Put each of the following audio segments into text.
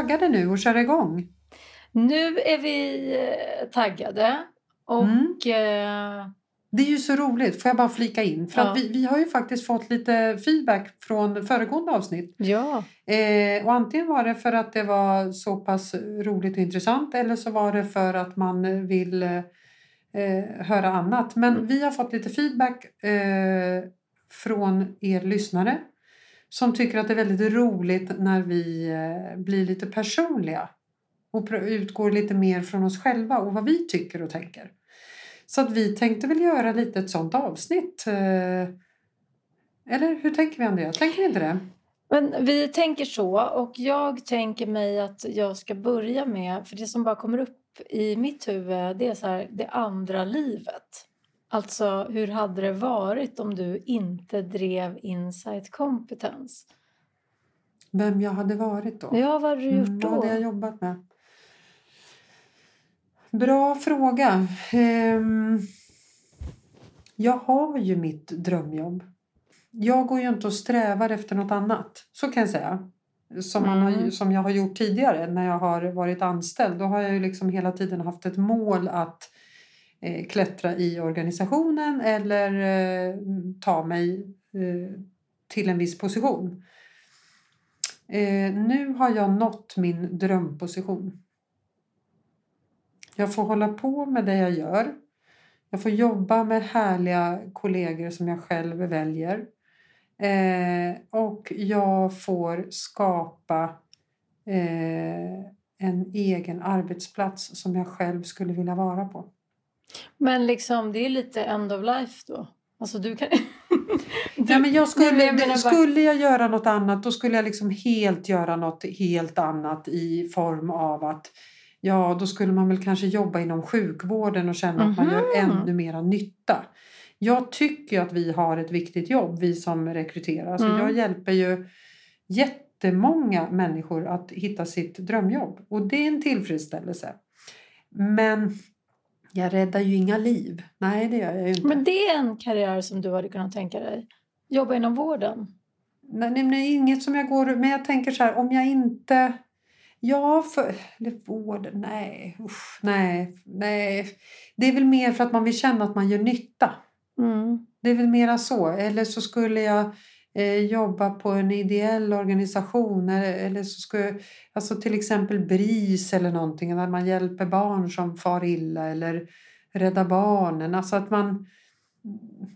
taggade nu och köra igång? Nu är vi eh, taggade och mm. eh, det är ju så roligt, får jag bara flika in. För ja. att vi, vi har ju faktiskt fått lite feedback från föregående avsnitt. Ja. Eh, och antingen var det för att det var så pass roligt och intressant eller så var det för att man vill eh, höra annat. Men mm. vi har fått lite feedback eh, från er lyssnare som tycker att det är väldigt roligt när vi eh, blir lite personliga och utgår lite mer från oss själva och vad vi tycker och tänker. Så att vi tänkte väl göra lite ett sånt avsnitt. Eh. Eller hur tänker vi Andrea? Tänker vi inte det? Men vi tänker så och jag tänker mig att jag ska börja med, för det som bara kommer upp i mitt huvud det är så här, det andra livet. Alltså hur hade det varit om du inte drev Insight kompetens? Vem jag hade varit då? Ja, vad hade du gjort då? Mm, vad hade jag jobbat med? Bra fråga. Um, jag har ju mitt drömjobb. Jag går ju inte och strävar efter något annat. Så kan jag säga. Som, mm. har, som jag har gjort tidigare när jag har varit anställd. Då har jag ju liksom hela tiden haft ett mål att Eh, klättra i organisationen eller eh, ta mig eh, till en viss position. Eh, nu har jag nått min drömposition. Jag får hålla på med det jag gör. Jag får jobba med härliga kollegor som jag själv väljer. Eh, och jag får skapa eh, en egen arbetsplats som jag själv skulle vilja vara på. Men liksom, det är lite end of life då? Alltså du kan... du, ja, men jag skulle, nej, jag skulle jag göra något annat då skulle jag liksom helt göra något helt annat i form av att ja, då skulle man väl kanske jobba inom sjukvården och känna mm -hmm. att man gör mhm. ännu mera nytta. Jag tycker att vi har ett viktigt jobb, vi som rekryterar. Alltså mm. Jag hjälper ju jättemånga människor att hitta sitt drömjobb och det är en tillfredsställelse. Men jag räddar ju inga liv. Nej, det gör jag ju inte. Men det är en karriär som du hade kunnat tänka dig? Jobba inom vården? Nej, nej inget som jag går... Men jag tänker så här, om jag inte Ja, för, eller vård, nej, usch, nej, nej. Det är väl mer för att man vill känna att man gör nytta. Mm. Det är väl mera så. Eller så skulle jag eh, jobba på en ideell organisation eller, eller så skulle alltså till exempel BRIS eller någonting där man hjälper barn som far illa eller Rädda Barnen. Alltså att man,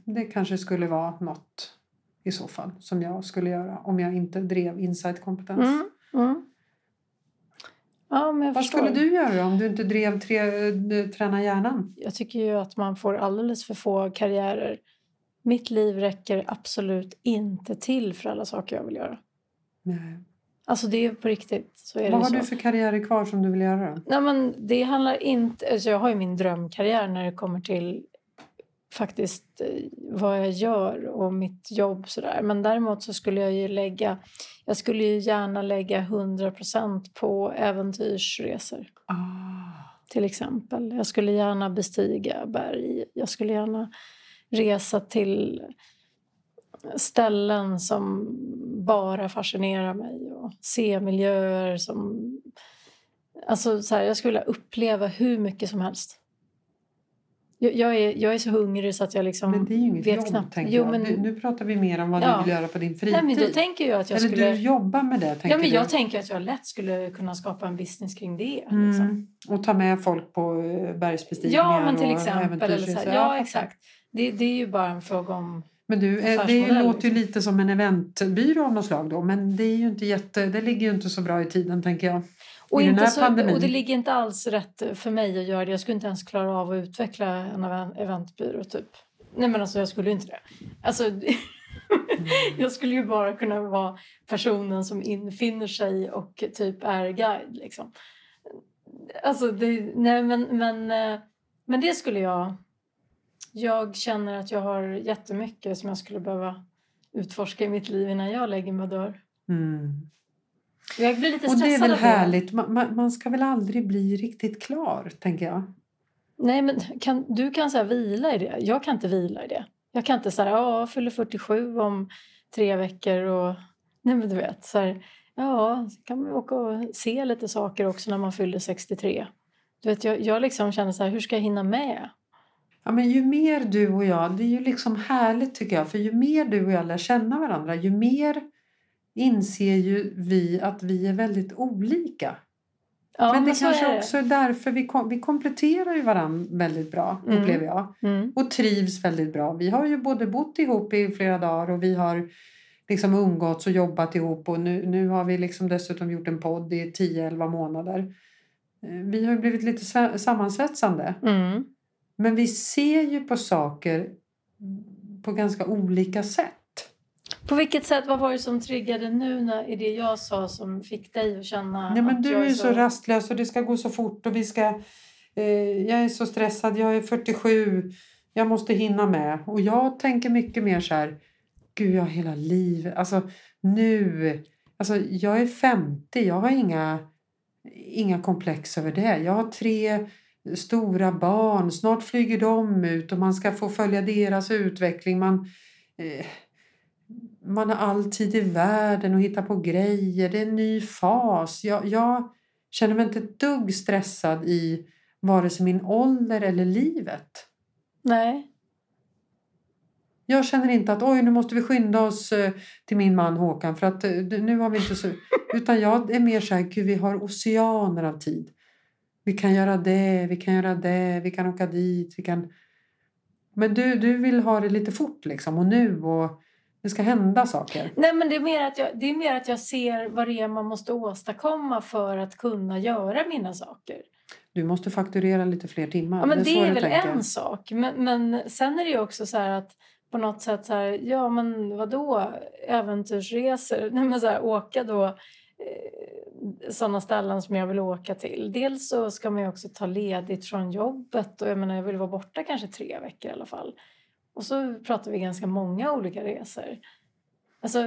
det kanske skulle vara något i så fall som jag skulle göra om jag inte drev insight-kompetens. Mm. Mm. Ja, men Vad skulle du göra om du inte drev tre, eh, Träna hjärnan? Jag tycker ju att man får alldeles för få karriärer. Mitt liv räcker absolut inte till för alla saker jag vill göra. Nej. Alltså det är på riktigt. Så är Vad har så. du för karriärer kvar som du vill göra? Nej, men det handlar inte... Alltså jag har ju min drömkarriär när det kommer till faktiskt eh, vad jag gör och mitt jobb. Sådär. Men däremot så skulle jag ju lägga... Jag skulle ju gärna lägga 100% på äventyrsresor. Ah. Till exempel. Jag skulle gärna bestiga berg. Jag skulle gärna resa till ställen som bara fascinerar mig och se miljöer som... Alltså så här, jag skulle uppleva hur mycket som helst. Jag, jag, är, jag är så hungrig så att jag liksom Men det är ju inget vet jobb, knappt. tänker Jo, men, Nu, nu pratar vi mer om vad Ja. du vill göra på din fritid. nej, men då tänker jag att jag Eller skulle... du jobbar med det, tänker Ja, men jag du? tänker att jag lätt skulle kunna skapa en business kring det. Mm. Liksom. Och ta med folk på eh, bergsbestigningar Ja, men till och exempel. Eller så här. äventyrsresor. Ja, exakt. Det, det är ju bara en fråga om... Men du, eh, det låter ju liksom. lite som en eventbyrå av något slag då. Men det är ju inte jätte, det ligger ju inte så bra i tiden tänker jag. Och, inte så, pandemin. och det ligger inte alls rätt för mig att göra det. Jag skulle inte ens klara av att utveckla en even- eventbyrå typ. Nej men alltså jag skulle inte det. Alltså, jag skulle ju bara kunna vara personen som infinner sig och typ är guide liksom. Alltså det, nej men, men, eh, men det skulle jag. Jag känner att jag har jättemycket som jag skulle behöva utforska i mitt liv innan jag lägger mig och dör. Mm. Jag blir lite Och det stressad är väl härligt. Man, man, man ska väl aldrig bli riktigt klar, tänker jag. Nej, men kan, du kan så här, vila i det. Jag kan inte vila i det. Jag kan inte säga ja, jag fyller 47 om tre veckor och... Nej, men du vet. Så här, Ja, så kan man åka och se lite saker också när man fyller 63. Du vet, jag, jag liksom känner så här, hur ska jag hinna med? Ja, men ju mer du och jag, det är ju liksom härligt tycker jag, för ju mer du och jag lär känna varandra, ju mer inser ju vi att vi är väldigt olika. Ja, men det så kanske är det. också är därför vi, kom, vi kompletterar ju varandra väldigt bra, Mm. upplever jag. Mm. Och trivs väldigt bra. Vi har ju både bott ihop i flera dagar och vi har liksom umgåtts och jobbat ihop och nu, nu har vi liksom dessutom gjort en podd i 10-11 månader. Eh, Vi har ju blivit lite sve- sammansvetsande. Mm. Men vi ser ju på saker på ganska olika sätt. På vilket sätt, vad var det som triggade nu när, i det jag sa som fick dig att känna Ja, men att du jag är ju så rastlös och det ska gå så fort och vi ska... Eh, jag är så stressad, jag är 47, jag måste hinna med. Och jag tänker mycket mer så här, gud jag har hela livet, alltså nu, alltså jag är 50, jag har inga, inga komplex över det. Jag har tre stora barn, snart flyger de ut och man ska få följa deras utveckling. Man, eh, man har all tid i världen och hitta på grejer, det är en ny fas. Jag, jag känner mig inte ett dugg stressad i vare sig min ålder eller livet. Nej. Jag känner inte att oj nu måste vi skynda oss eh, till min man Håkan för att eh, nu har vi inte så... Utan jag är mer så här, gud vi har oceaner av tid. Vi kan göra det, vi kan göra det, vi kan åka dit, vi kan... Men du, du vill ha det lite fort liksom och nu och det ska hända saker. Nej, men det är, mer att jag, det är mer att jag ser vad det är man måste åstadkomma för att kunna göra mina saker. Du måste fakturera lite fler timmar. Ja, men det så är väl tänker. en sak. Men, men sen är det ju också så att på något sätt så här, ja men vadå äventyrsresor? Nej men så här, åka då sådana ställen som jag vill åka till. Dels så ska man ju också ta ledigt från jobbet och jag menar jag vill vara borta kanske tre veckor i alla fall. Och så pratar vi ganska många olika resor. Alltså,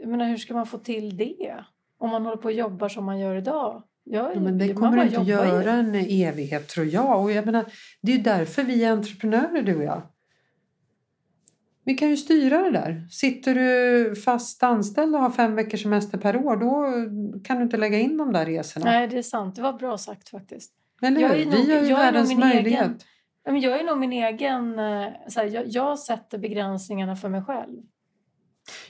jag menar hur ska man få till det? Om man håller på och jobbar som man gör idag. Jag, Ja, men det kommer du inte göra en evighet tror jag. Och jag menar, det är ju därför vi är entreprenörer du och jag. Vi kan ju styra det där. Sitter du fast anställd och har fem veckors semester per år då kan du inte lägga in de där resorna. Nej, det är sant. Det var bra sagt faktiskt. Eller jag är nog- vi har ju jag världens möjlighet. egen- jag är nog min egen... eh, Så här, jag, jag sätter begränsningarna för mig själv.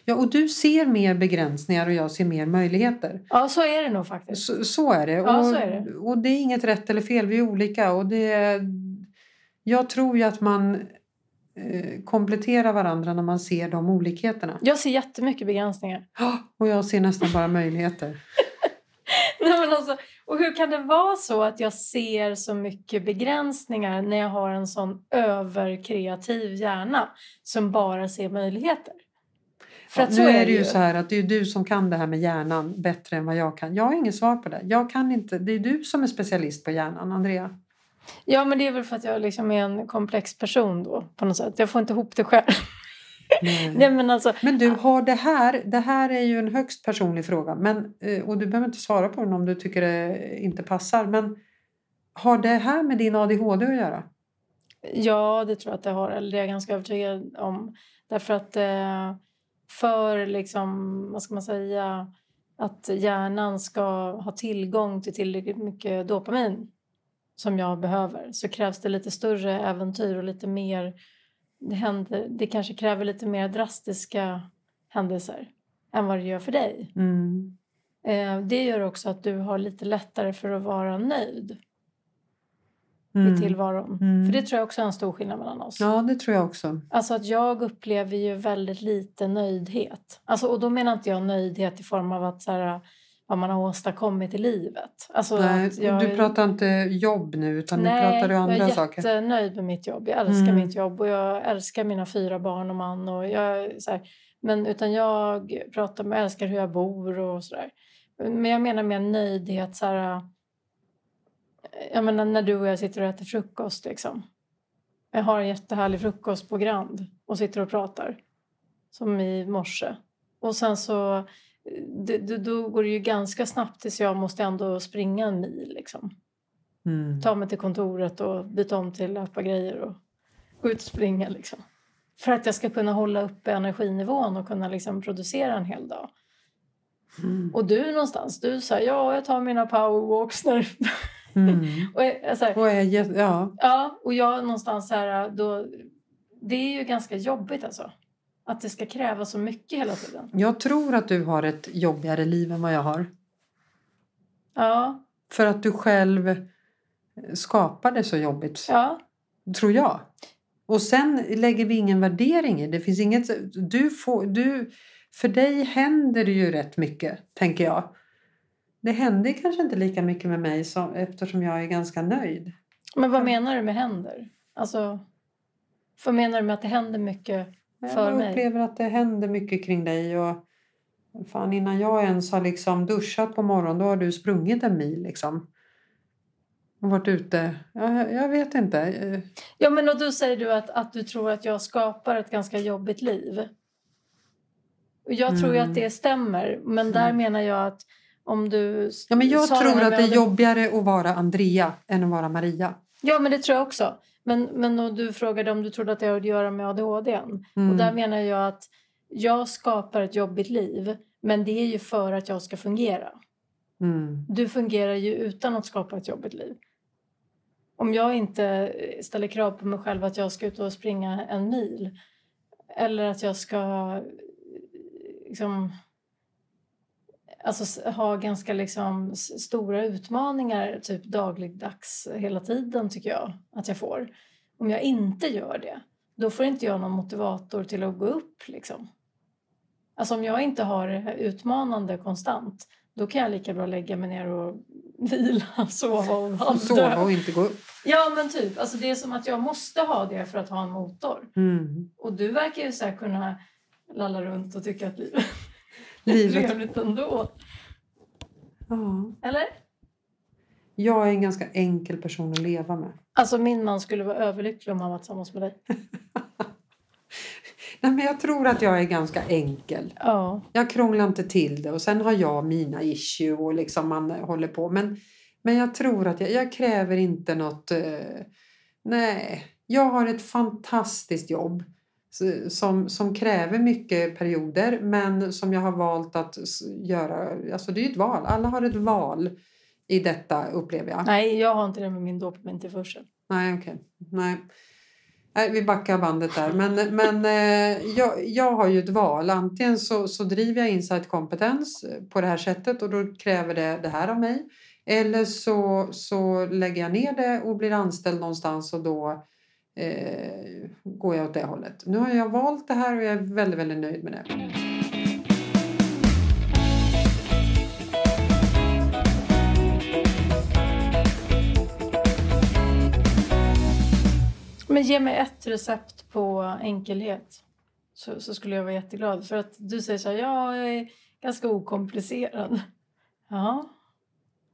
Ja, och du ser mer begränsningar och jag ser mer möjligheter. Ja, så är det nog faktiskt. Så, så är det. Ja, och, så är det. och det är inget rätt eller fel, vi är olika. Och det, jag tror ju att man eh, kompletterar varandra när man ser de olikheterna. Jag ser jättemycket begränsningar. Ja, Och jag ser nästan bara möjligheter. Nej, men alltså, och hur kan det vara så att jag ser så mycket begränsningar när jag har en sån överkreativ hjärna som bara ser möjligheter? För Ja, nu är är det ju så här att det är du som kan det här med hjärnan bättre än vad jag kan. Jag har inget svar på det. Jag kan inte. Det är du som är specialist på hjärnan, Andrea. Ja, men det är väl för att jag liksom är en komplex person då på något sätt. Jag får inte ihop det själv. Nej. Nej, men alltså, Men du, har det här, det här är ju en högst personlig fråga. Men, eh, och du behöver inte svara på den om du tycker det inte passar. Men har det här med din ADHD att göra? Ja, det tror jag att det har. Eller det är jag ganska övertygad om. Därför att eh, för liksom, vad ska man säga, att hjärnan ska ha tillgång till tillräckligt mycket dopamin som jag behöver så krävs det lite större äventyr och lite mer, det, händer, det kanske kräver lite mer drastiska händelser än vad det gör för dig. Mm. Eh, det gör också att du har lite lättare för att vara nöjd Mm. i tillvaron. Mm. För det tror jag också är en stor skillnad mellan oss. Ja, det tror jag också. Alltså att jag upplever ju väldigt lite nöjdhet. Alltså, och då menar inte jag nöjdhet i form av att så här, vad man har åstadkommit i livet. Alltså Nej, du pratar inte jobb nu utan nu Nej, pratar du andra jag är saker. jättenöjd med mitt jobb. Jag älskar Mm. mitt jobb och jag älskar mina fyra barn och man. Och jag, så här, men utan jag pratar jag älskar hur jag bor och sådär. Men jag menar mer nöjdhet så här. Jag menar när du och jag sitter och äter frukost liksom. Jag har en jättehärlig frukost på Grand och sitter och pratar. Som i morse. Och sen så det, det, då går det ju ganska snabbt tills jag måste ändå springa en mil liksom Mm. ta mig till kontoret och byta om till löpa grejer och gå ut och springa. Liksom. För att jag ska kunna hålla uppe energinivån och kunna liksom producera en hel dag. Mm. Och du någonstans, du säger ja jag tar mina powerwalks när... Mm. och, jag, så här, Och jä- ja. ja, och jag någonstans så här då... Det är ju ganska jobbigt alltså. Att det ska kräva så mycket hela tiden. Jag tror att du har ett jobbigare liv än vad jag har. Ja, För att du själv skapar det så jobbigt, ja. tror jag. Och sen lägger vi ingen värdering i det. finns inget... Du får, du, för dig händer det ju rätt mycket, tänker jag. Det händer kanske inte lika mycket med mig som, eftersom jag är ganska nöjd. Men vad menar du med händer? Alltså, vad menar du med att det händer mycket för jag mig? upplever att det händer mycket kring dig. Och fan, innan jag ens har liksom duschat på morgonen då har du sprungit en mil. Liksom. Och varit ute. Jag, jag vet inte. Ja, men och då säger du att, att du tror att jag skapar ett ganska jobbigt liv. Jag tror ju Mm. att det stämmer, men där Mm. menar jag att om du... Ja, men jag tror att det är jobbigare att vara Andrea än att vara Maria. Ja, men det tror jag också. Men, men du frågade om du trodde att det hade att göra med ADHD. Mm. Och där menar jag att jag skapar ett jobbigt liv, men det är ju för att jag ska fungera. Mm. Du fungerar ju utan att skapa ett jobbigt liv. Om jag inte ställer krav på mig själv att jag ska ut och springa en mil eller att jag ska liksom, alltså, ha ganska liksom, stora utmaningar typ dagligdags hela tiden tycker jag att jag får. Om jag inte gör det, då får inte jag någon motivator till att gå upp. Liksom. Alltså om jag inte har utmanande konstant då kan jag lika bra lägga mig ner och vila, sova och halvdö. sova och inte gå upp. Ja men typ, alltså det är som att jag måste ha det för att ha en motor. Mm. Och du verkar ju så kunna lalla runt och tycka att livet Livet. trevligt ändå. Ja. Eller? Jag är en ganska enkel person att leva med. Alltså min man skulle vara överlycklig om han var tillsammans med dig. Nej, men jag tror att jag är ganska enkel. Ja. Jag krånglar inte till det och sen har jag mina issue och liksom man håller på. Men, men jag tror att jag, jag kräver inte något... Eh, nej, jag har ett fantastiskt jobb som, som kräver mycket perioder men som jag har valt att göra. Alltså det är ju ett val. Alla har ett val i detta upplever jag. Nej, jag har inte det med min dopamintillförsel. Nej, okej. Nej. Nej, vi backar bandet där. Men, men eh, jag, jag har ju ett val. Antingen så, så driver jag insight kompetens på det här sättet och då kräver det det här av mig. Eller så, så lägger jag ner det och blir anställd någonstans och då eh, går jag åt det hållet. Nu har jag valt det här och jag är väldigt, väldigt nöjd med det. Men ge mig ett recept på enkelhet. Så, så skulle jag vara jätteglad. För att du säger så här, ja, jag är ganska okomplicerad. Ja.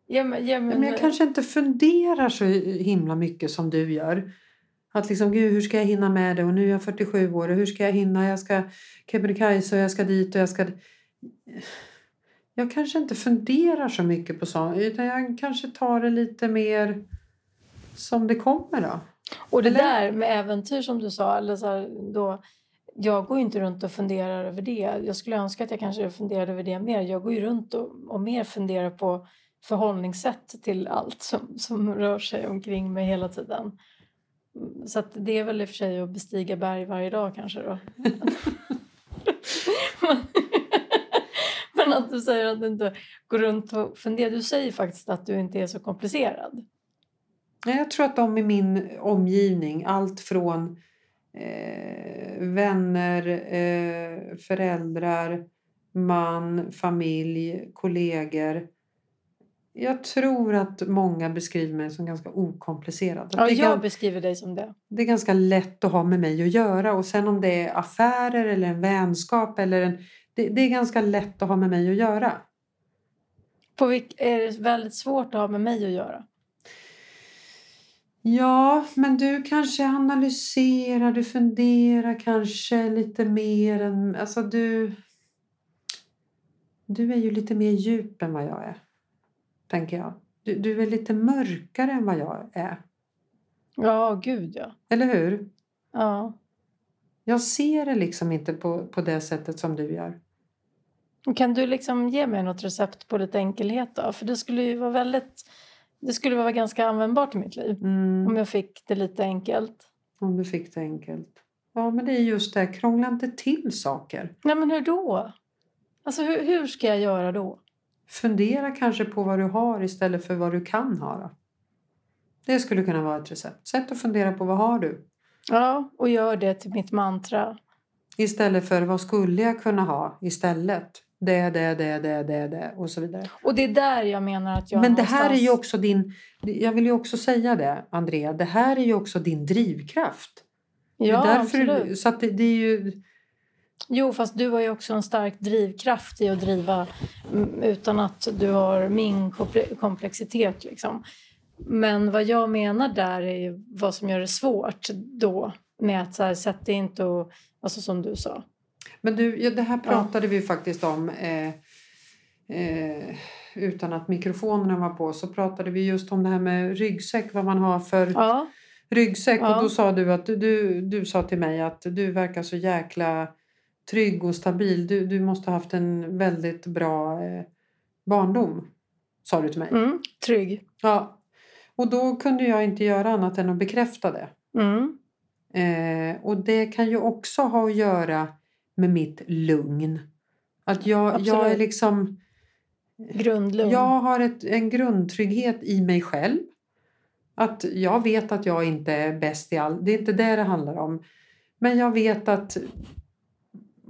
Ge mig, ge mig Men jag kanske inte funderar så himla mycket som du gör. Att liksom, gud hur ska jag hinna med det och nu är jag 47 år och hur ska jag hinna? Jag ska Kebnekaise och jag ska dit och jag ska... Jag kanske inte funderar så mycket på sånt utan jag kanske tar det lite mer som det kommer då. Och det Eller? där med äventyr som du sa, eller så här, då, jag går inte runt och funderar över det. Jag skulle önska att jag kanske funderade över det mer. Jag går ju runt och, och mer funderar på förhållningssätt till allt som, som rör sig omkring mig hela tiden. Så det är väl i och för sig att bestiga berg varje dag kanske då. Men- att du säger att du inte går runt och funderar. Du säger faktiskt att du inte är så komplicerad. Jag tror att de i min omgivning, allt från eh, vänner, eh, föräldrar, man, familj, kollegor. Jag tror att många beskriver mig som ganska okomplicerad. Ja, jag beskriver dig som det. det är ganska lätt att ha med mig att göra och sen om det är affärer eller en vänskap eller en... Det, det är ganska lätt att ha med mig att göra. På vilk, är det väldigt svårt att ha med mig att göra. Ja, men du kanske analyserar, du funderar kanske lite mer än... Alltså du... Du är ju lite mer djup än vad jag är, tänker jag. Du, du är lite mörkare än vad jag är. Ja, gud ja. Eller hur? ja. Jag ser det liksom inte på, på det sättet som du gör. Kan du liksom ge mig något recept på lite enkelhet då? För det skulle ju vara väldigt... Det skulle vara ganska användbart i mitt liv Mm. om jag fick det lite enkelt. Om du fick det enkelt. Ja, men det är just det. Krångla inte till saker. Nej, men hur då? Alltså hur, hur ska jag göra då? Fundera kanske på vad du har istället för vad du kan ha. Det skulle kunna vara ett recept. Sätt att fundera på vad har du? Ja, och gör det till mitt mantra. Istället för vad skulle jag kunna ha istället? Det, det, det, det, det, det och så vidare. Och det är där jag menar att jag Men det här är någonstans- ju också din... Jag vill ju också säga det, Andrea. Det här är ju också din drivkraft. Det är Ja, därför, absolut. så det, det är ju... Jo, fast du har ju också en stark drivkraft i att driva mm, utan att du har min komple- komplexitet. Liksom. Men vad jag menar där är vad som gör det svårt då med att så här, sätt dig inte och, alltså som du sa. Men du, ja, det här pratade vi ju faktiskt om eh, eh, utan att mikrofonerna var på. Så pratade vi just om det här med ryggsäck, vad man har för Ja, ryggsäck. Ja. Och då sa du att du, du, du sa till mig att du verkar så jäkla trygg och stabil. Du, du måste ha haft en väldigt bra eh, barndom, sa du till mig. mm, trygg. Ja. Och då kunde jag inte göra annat än att bekräfta det. Mm. Eh, och det kan ju också ha att göra med mitt lugn. Att jag, jag är liksom... Grundlugn. Jag har ett, en grundtrygghet i mig själv. Att jag vet att jag inte är bäst i allt. Det är inte det det handlar om. Men jag vet att,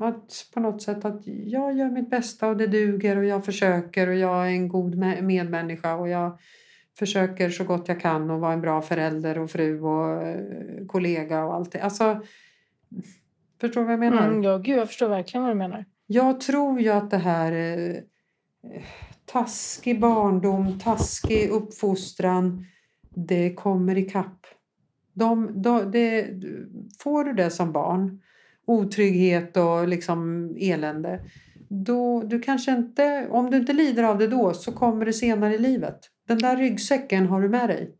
att på något sätt att jag gör mitt bästa och det duger och jag försöker och jag är en god me- medmänniska och jag försöker så gott jag kan och vara en bra förälder och fru och eh, kollega och allt det. Alltså, förstår du vad jag menar? Mm, ja, gud, jag förstår verkligen vad du menar. Jag tror ju att det här eh, taskig barndom, taskig uppfostran, det kommer ikapp. De, de, det, får du det som barn, otrygghet och liksom elände, då, du kanske inte, om du inte lider av det då så kommer det senare i livet. Den där ryggsäcken har du med dig.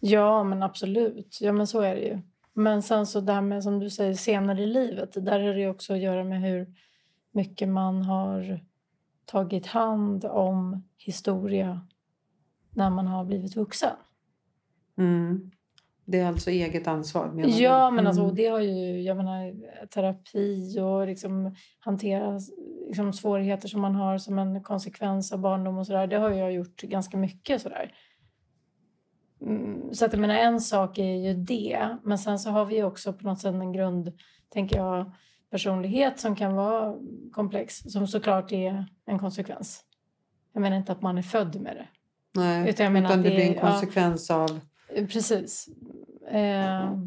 Ja, men absolut. Ja, men så är det ju. Men sen så det här med som du säger senare i livet, där är det också att göra med hur mycket man har tagit hand om historia när man har blivit vuxen. Mm. Det är alltså eget ansvar menar? Ja, men alltså, Mm. det har ju, jag menar, terapi och liksom hantera liksom, svårigheter som man har som en konsekvens av barndom och sådär. Det har jag gjort ganska mycket sådär. Mm, så att jag menar, en sak är ju det. Men sen så har vi också på något sätt en grund, tänker jag, personlighet som kan vara komplex. Som såklart är en konsekvens. Jag menar inte att man är född med det. Nej, Utan jag menar utan det det blir en är- ja. konsekvens av... Eh, precis. Eh,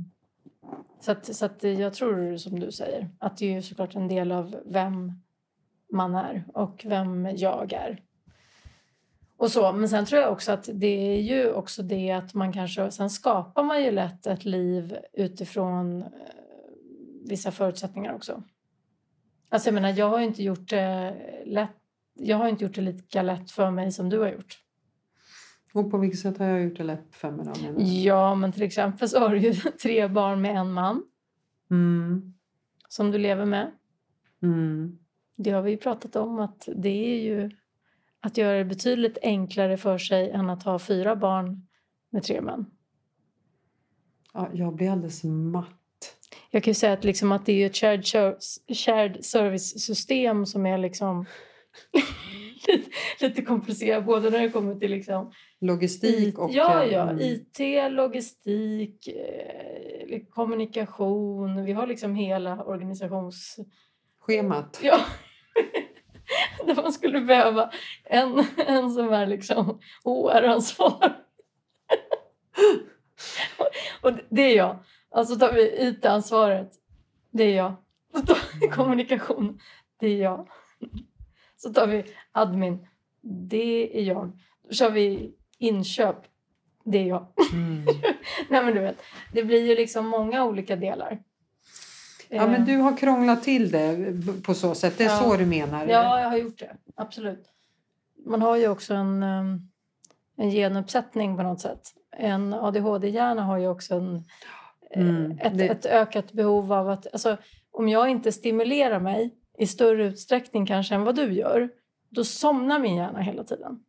så att, så att jag tror, som du säger, att det är ju såklart en del av vem man är och vem jag är. Och så. Men sen tror jag också att det är ju också det att man kanske... Sen skapar man ju lätt ett liv utifrån eh, vissa förutsättningar också. Alltså jag menar, jag har ju inte gjort det lätt. Jag har inte gjort det lika lätt för mig som du har gjort. Och på vilket sätt har jag gjort det lätt för mig då? Ja, men till exempel så har du ju tre barn med en man Mm. som du lever med. Mm. Det har vi ju pratat om att det är ju att göra det betydligt enklare för sig än att ha fyra barn med tre män. Ja, jag blir alldeles matt. Jag kan ju säga att, liksom att det är ett shared, shared service-system som är liksom lite, lite komplicerat både när det kommer till liksom Logistik och... ja, ja, mm. IT, logistik, eh, kommunikation. Vi har liksom hela organisations... Schemat. Ja. Där man skulle behöva en, en som är liksom HR-ansvar. Och det- är jag. Alltså tar vi IT-ansvaret. Det är jag. Vi kommunikation. Det är jag. Så tar vi admin. Det är jag. Då kör vi inköp. Det är jag. Mm. Nej men du vet. Det blir ju liksom många olika delar. Ja, men Eh, du har krånglat till det på så sätt. Det är Ja. så du menar? Ja, jag har gjort det. Absolut. Man har ju också en, eh, en genuppsättning på något sätt. En ADHD-hjärna har ju också en, eh, Mm, ett, det- ett ökat behov av att... Alltså, om jag inte stimulerar mig i större utsträckning kanske än vad du gör då somnar min hjärna hela tiden.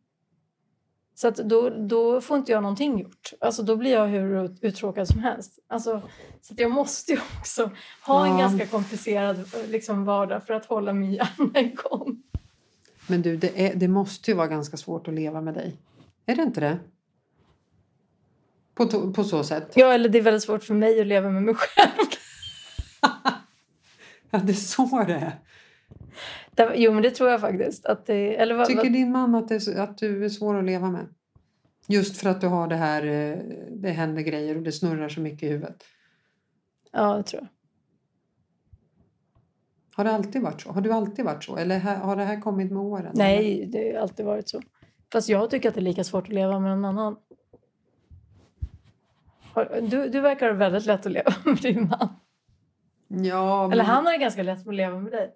Så att då, då får inte jag någonting gjort. Alltså då blir jag hur uttråkad som helst. Alltså, så jag måste ju också ha en Ja. ganska komplicerad liksom, vardag för att hålla min hjärna igång. Men du, det, är, det måste ju vara ganska svårt att leva med dig. Är det inte det? På, på så sätt. Ja, eller det är väldigt svårt för mig att leva med mig själv. Ja, det är så det är. Det- Jo, men det tror jag faktiskt. Att det, eller vad, Tycker vad, din man att, det är, att du är svår att leva med? Just för att du har det här, eh, det händer grejer och det snurrar så mycket i huvudet. ja, det tror jag. Har det alltid varit så? Har du alltid varit så? Eller har det här kommit med åren? Nej, det har alltid varit så. Fast jag tycker att det är lika svårt att leva med någon annan. Du, du verkar ha väldigt lätt att leva med din man. Ja, men, Eller han har det ganska lätt att leva med dig.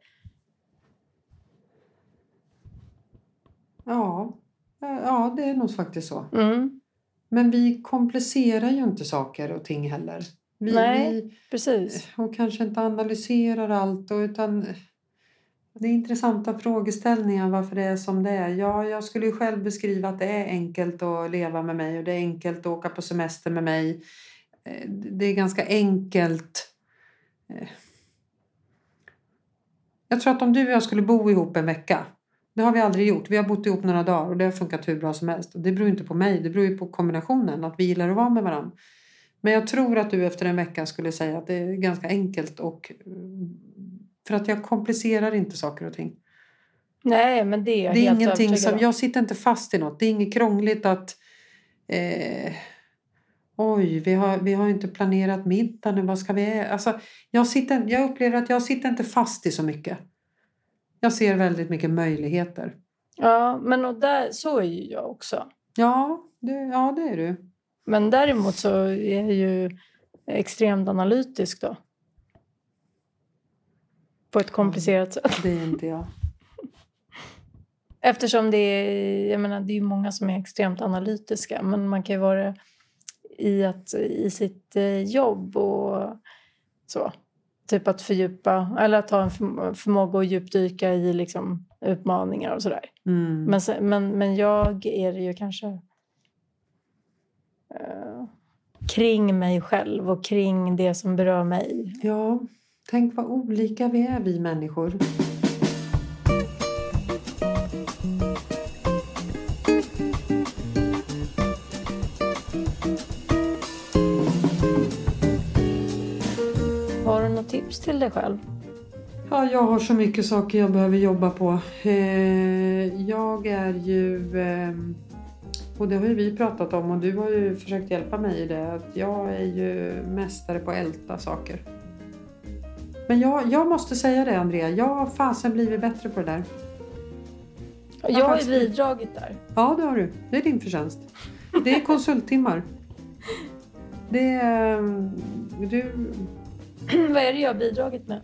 Ja, ja, det är nog faktiskt så. Mm, Men vi komplicerar ju inte saker och ting heller. Vi, Nej. vi, precis. och kanske inte analyserar allt. Och, utan det är intressanta frågeställningar varför det är som det är. Ja, jag skulle ju själv beskriva att det är enkelt att leva med mig och det är enkelt att åka på semester med mig. Eh, Det är ganska enkelt. Eh, Jag tror att om du och jag skulle bo ihop en vecka. Det har vi aldrig gjort. Vi har bott ihop några dagar och det har funkat hur bra som helst. Och det beror inte på mig, det beror ju på kombinationen, att vi gillar att vara med varandra. Men jag tror att du efter en vecka skulle säga att det är ganska enkelt och mm, för att jag komplicerar inte saker och ting. Nej, men det är jag Det är helt ingenting som, om. jag sitter inte fast i något. Det är inget krångligt att eh, oj, vi har, vi har inte planerat middag nu, vad ska vi äta? Alltså, jag, sitter, jag upplever att jag sitter inte fast i så mycket. Jag ser väldigt mycket möjligheter. Ja, men och där, så är ju jag också. Ja, det, ja, det är du. Men däremot så är jag ju extremt analytisk då. På ett komplicerat sätt. Det är inte jag. Eftersom det är, jag menar, det är många som är extremt analytiska. Men man kan ju vara i, att, i sitt eh, jobb och så. Typ att fördjupa, eller att ha en förm- förmåga att djupdyka i liksom utmaningar och sådär. Mm. Men, men, men jag är det ju kanske eh, kring mig själv och kring det som berör mig. Ja, tänk vad olika vi är vi människor. Tips till dig själv? Ja, jag har så mycket saker jag behöver jobba på. Eh, jag är ju, eh, och det har ju vi pratat om och du har ju försökt hjälpa mig i det, att jag är ju mästare på att älta saker. Men jag, jag måste säga det Andrea, jag har fasen blivit bättre på det där. Jag har ju bidragit där. Ja, det har du. Det är din förtjänst. Det är konsulttimmar. Det är... eh, Du, Vad är det jag har bidragit med?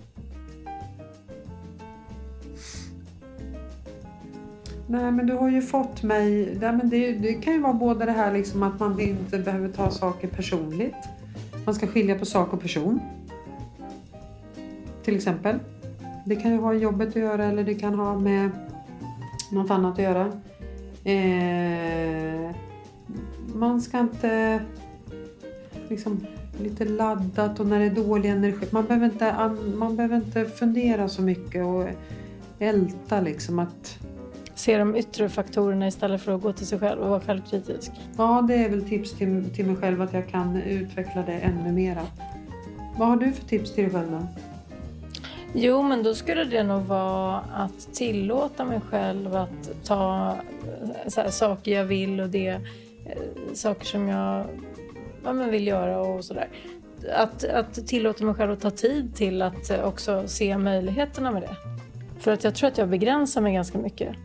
Nej, men du har ju fått mig... Nej, men det, det kan ju vara både det här liksom att man inte behöver ta saker personligt. Man ska skilja på sak och person. Till exempel. Det kan ju ha jobbet att göra eller det kan ha med något annat att göra. Eh, man ska inte liksom lite laddat och när det är dålig energi. Man behöver inte, an- man behöver inte fundera så mycket och älta liksom att Se de yttre faktorerna istället för att gå till sig själv och vara självkritisk. Ja, det är väl tips till, till mig själv att jag kan utveckla det ännu mera. Vad har du för tips till dig själv då? Jo, men då skulle det nog vara att tillåta mig själv att ta eh, här, saker jag vill och det eh, saker som jag ja, men vill göra och sådär. Att, att tillåta mig själv att ta tid till att också se möjligheterna med det. För att jag tror att jag begränsar mig ganska mycket.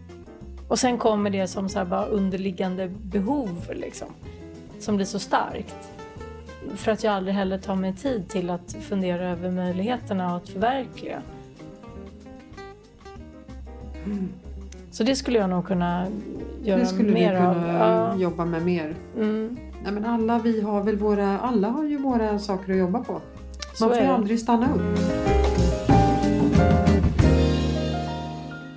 Och sen kommer det som så bara underliggande behov liksom, som blir så starkt. För att jag aldrig heller tar mig tid till att fundera över möjligheterna och att förverkliga. Så det skulle jag nog kunna göra Det skulle du mer av. kunna Ja. jobba med mer. Mm. Nej, men alla vi har väl våra, alla har ju våra saker att jobba på. Så Man får ju det. aldrig stanna upp.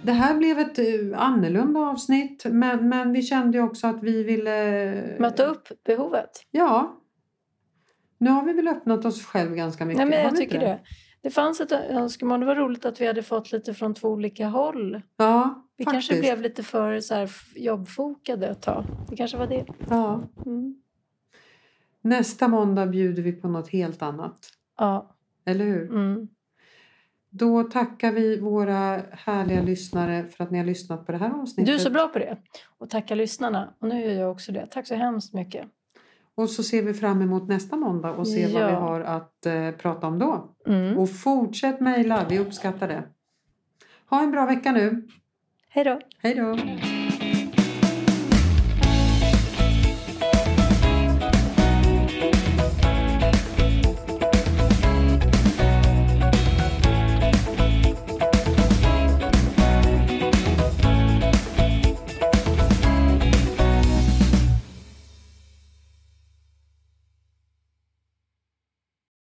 Det här blev ett eh, annorlunda avsnitt men, men vi kände ju också att vi ville... Möta upp behovet. Ja. Nu har vi väl öppnat oss själv ganska mycket. Nej, men jag tycker inte det. Det fanns ett önskemål. Det var roligt att vi hade fått lite från två olika håll. Ja, Vi faktiskt. kanske blev lite för så här, jobbfokade ett tag. Det kanske var det. Ja. Mm. Nästa måndag bjuder vi på något helt annat. Ja. Eller hur? Mm. Då tackar vi våra härliga lyssnare för att ni har lyssnat på det här avsnittet. Du är så bra på det. Och tacka lyssnarna. Och nu gör jag också det. Tack så hemskt mycket. Och så ser vi fram emot nästa måndag och ser vad Ja. vi har att eh, prata om då. Mm. Och fortsätt mejla, vi uppskattar det. Ha en bra vecka nu. Hej då. Hej då!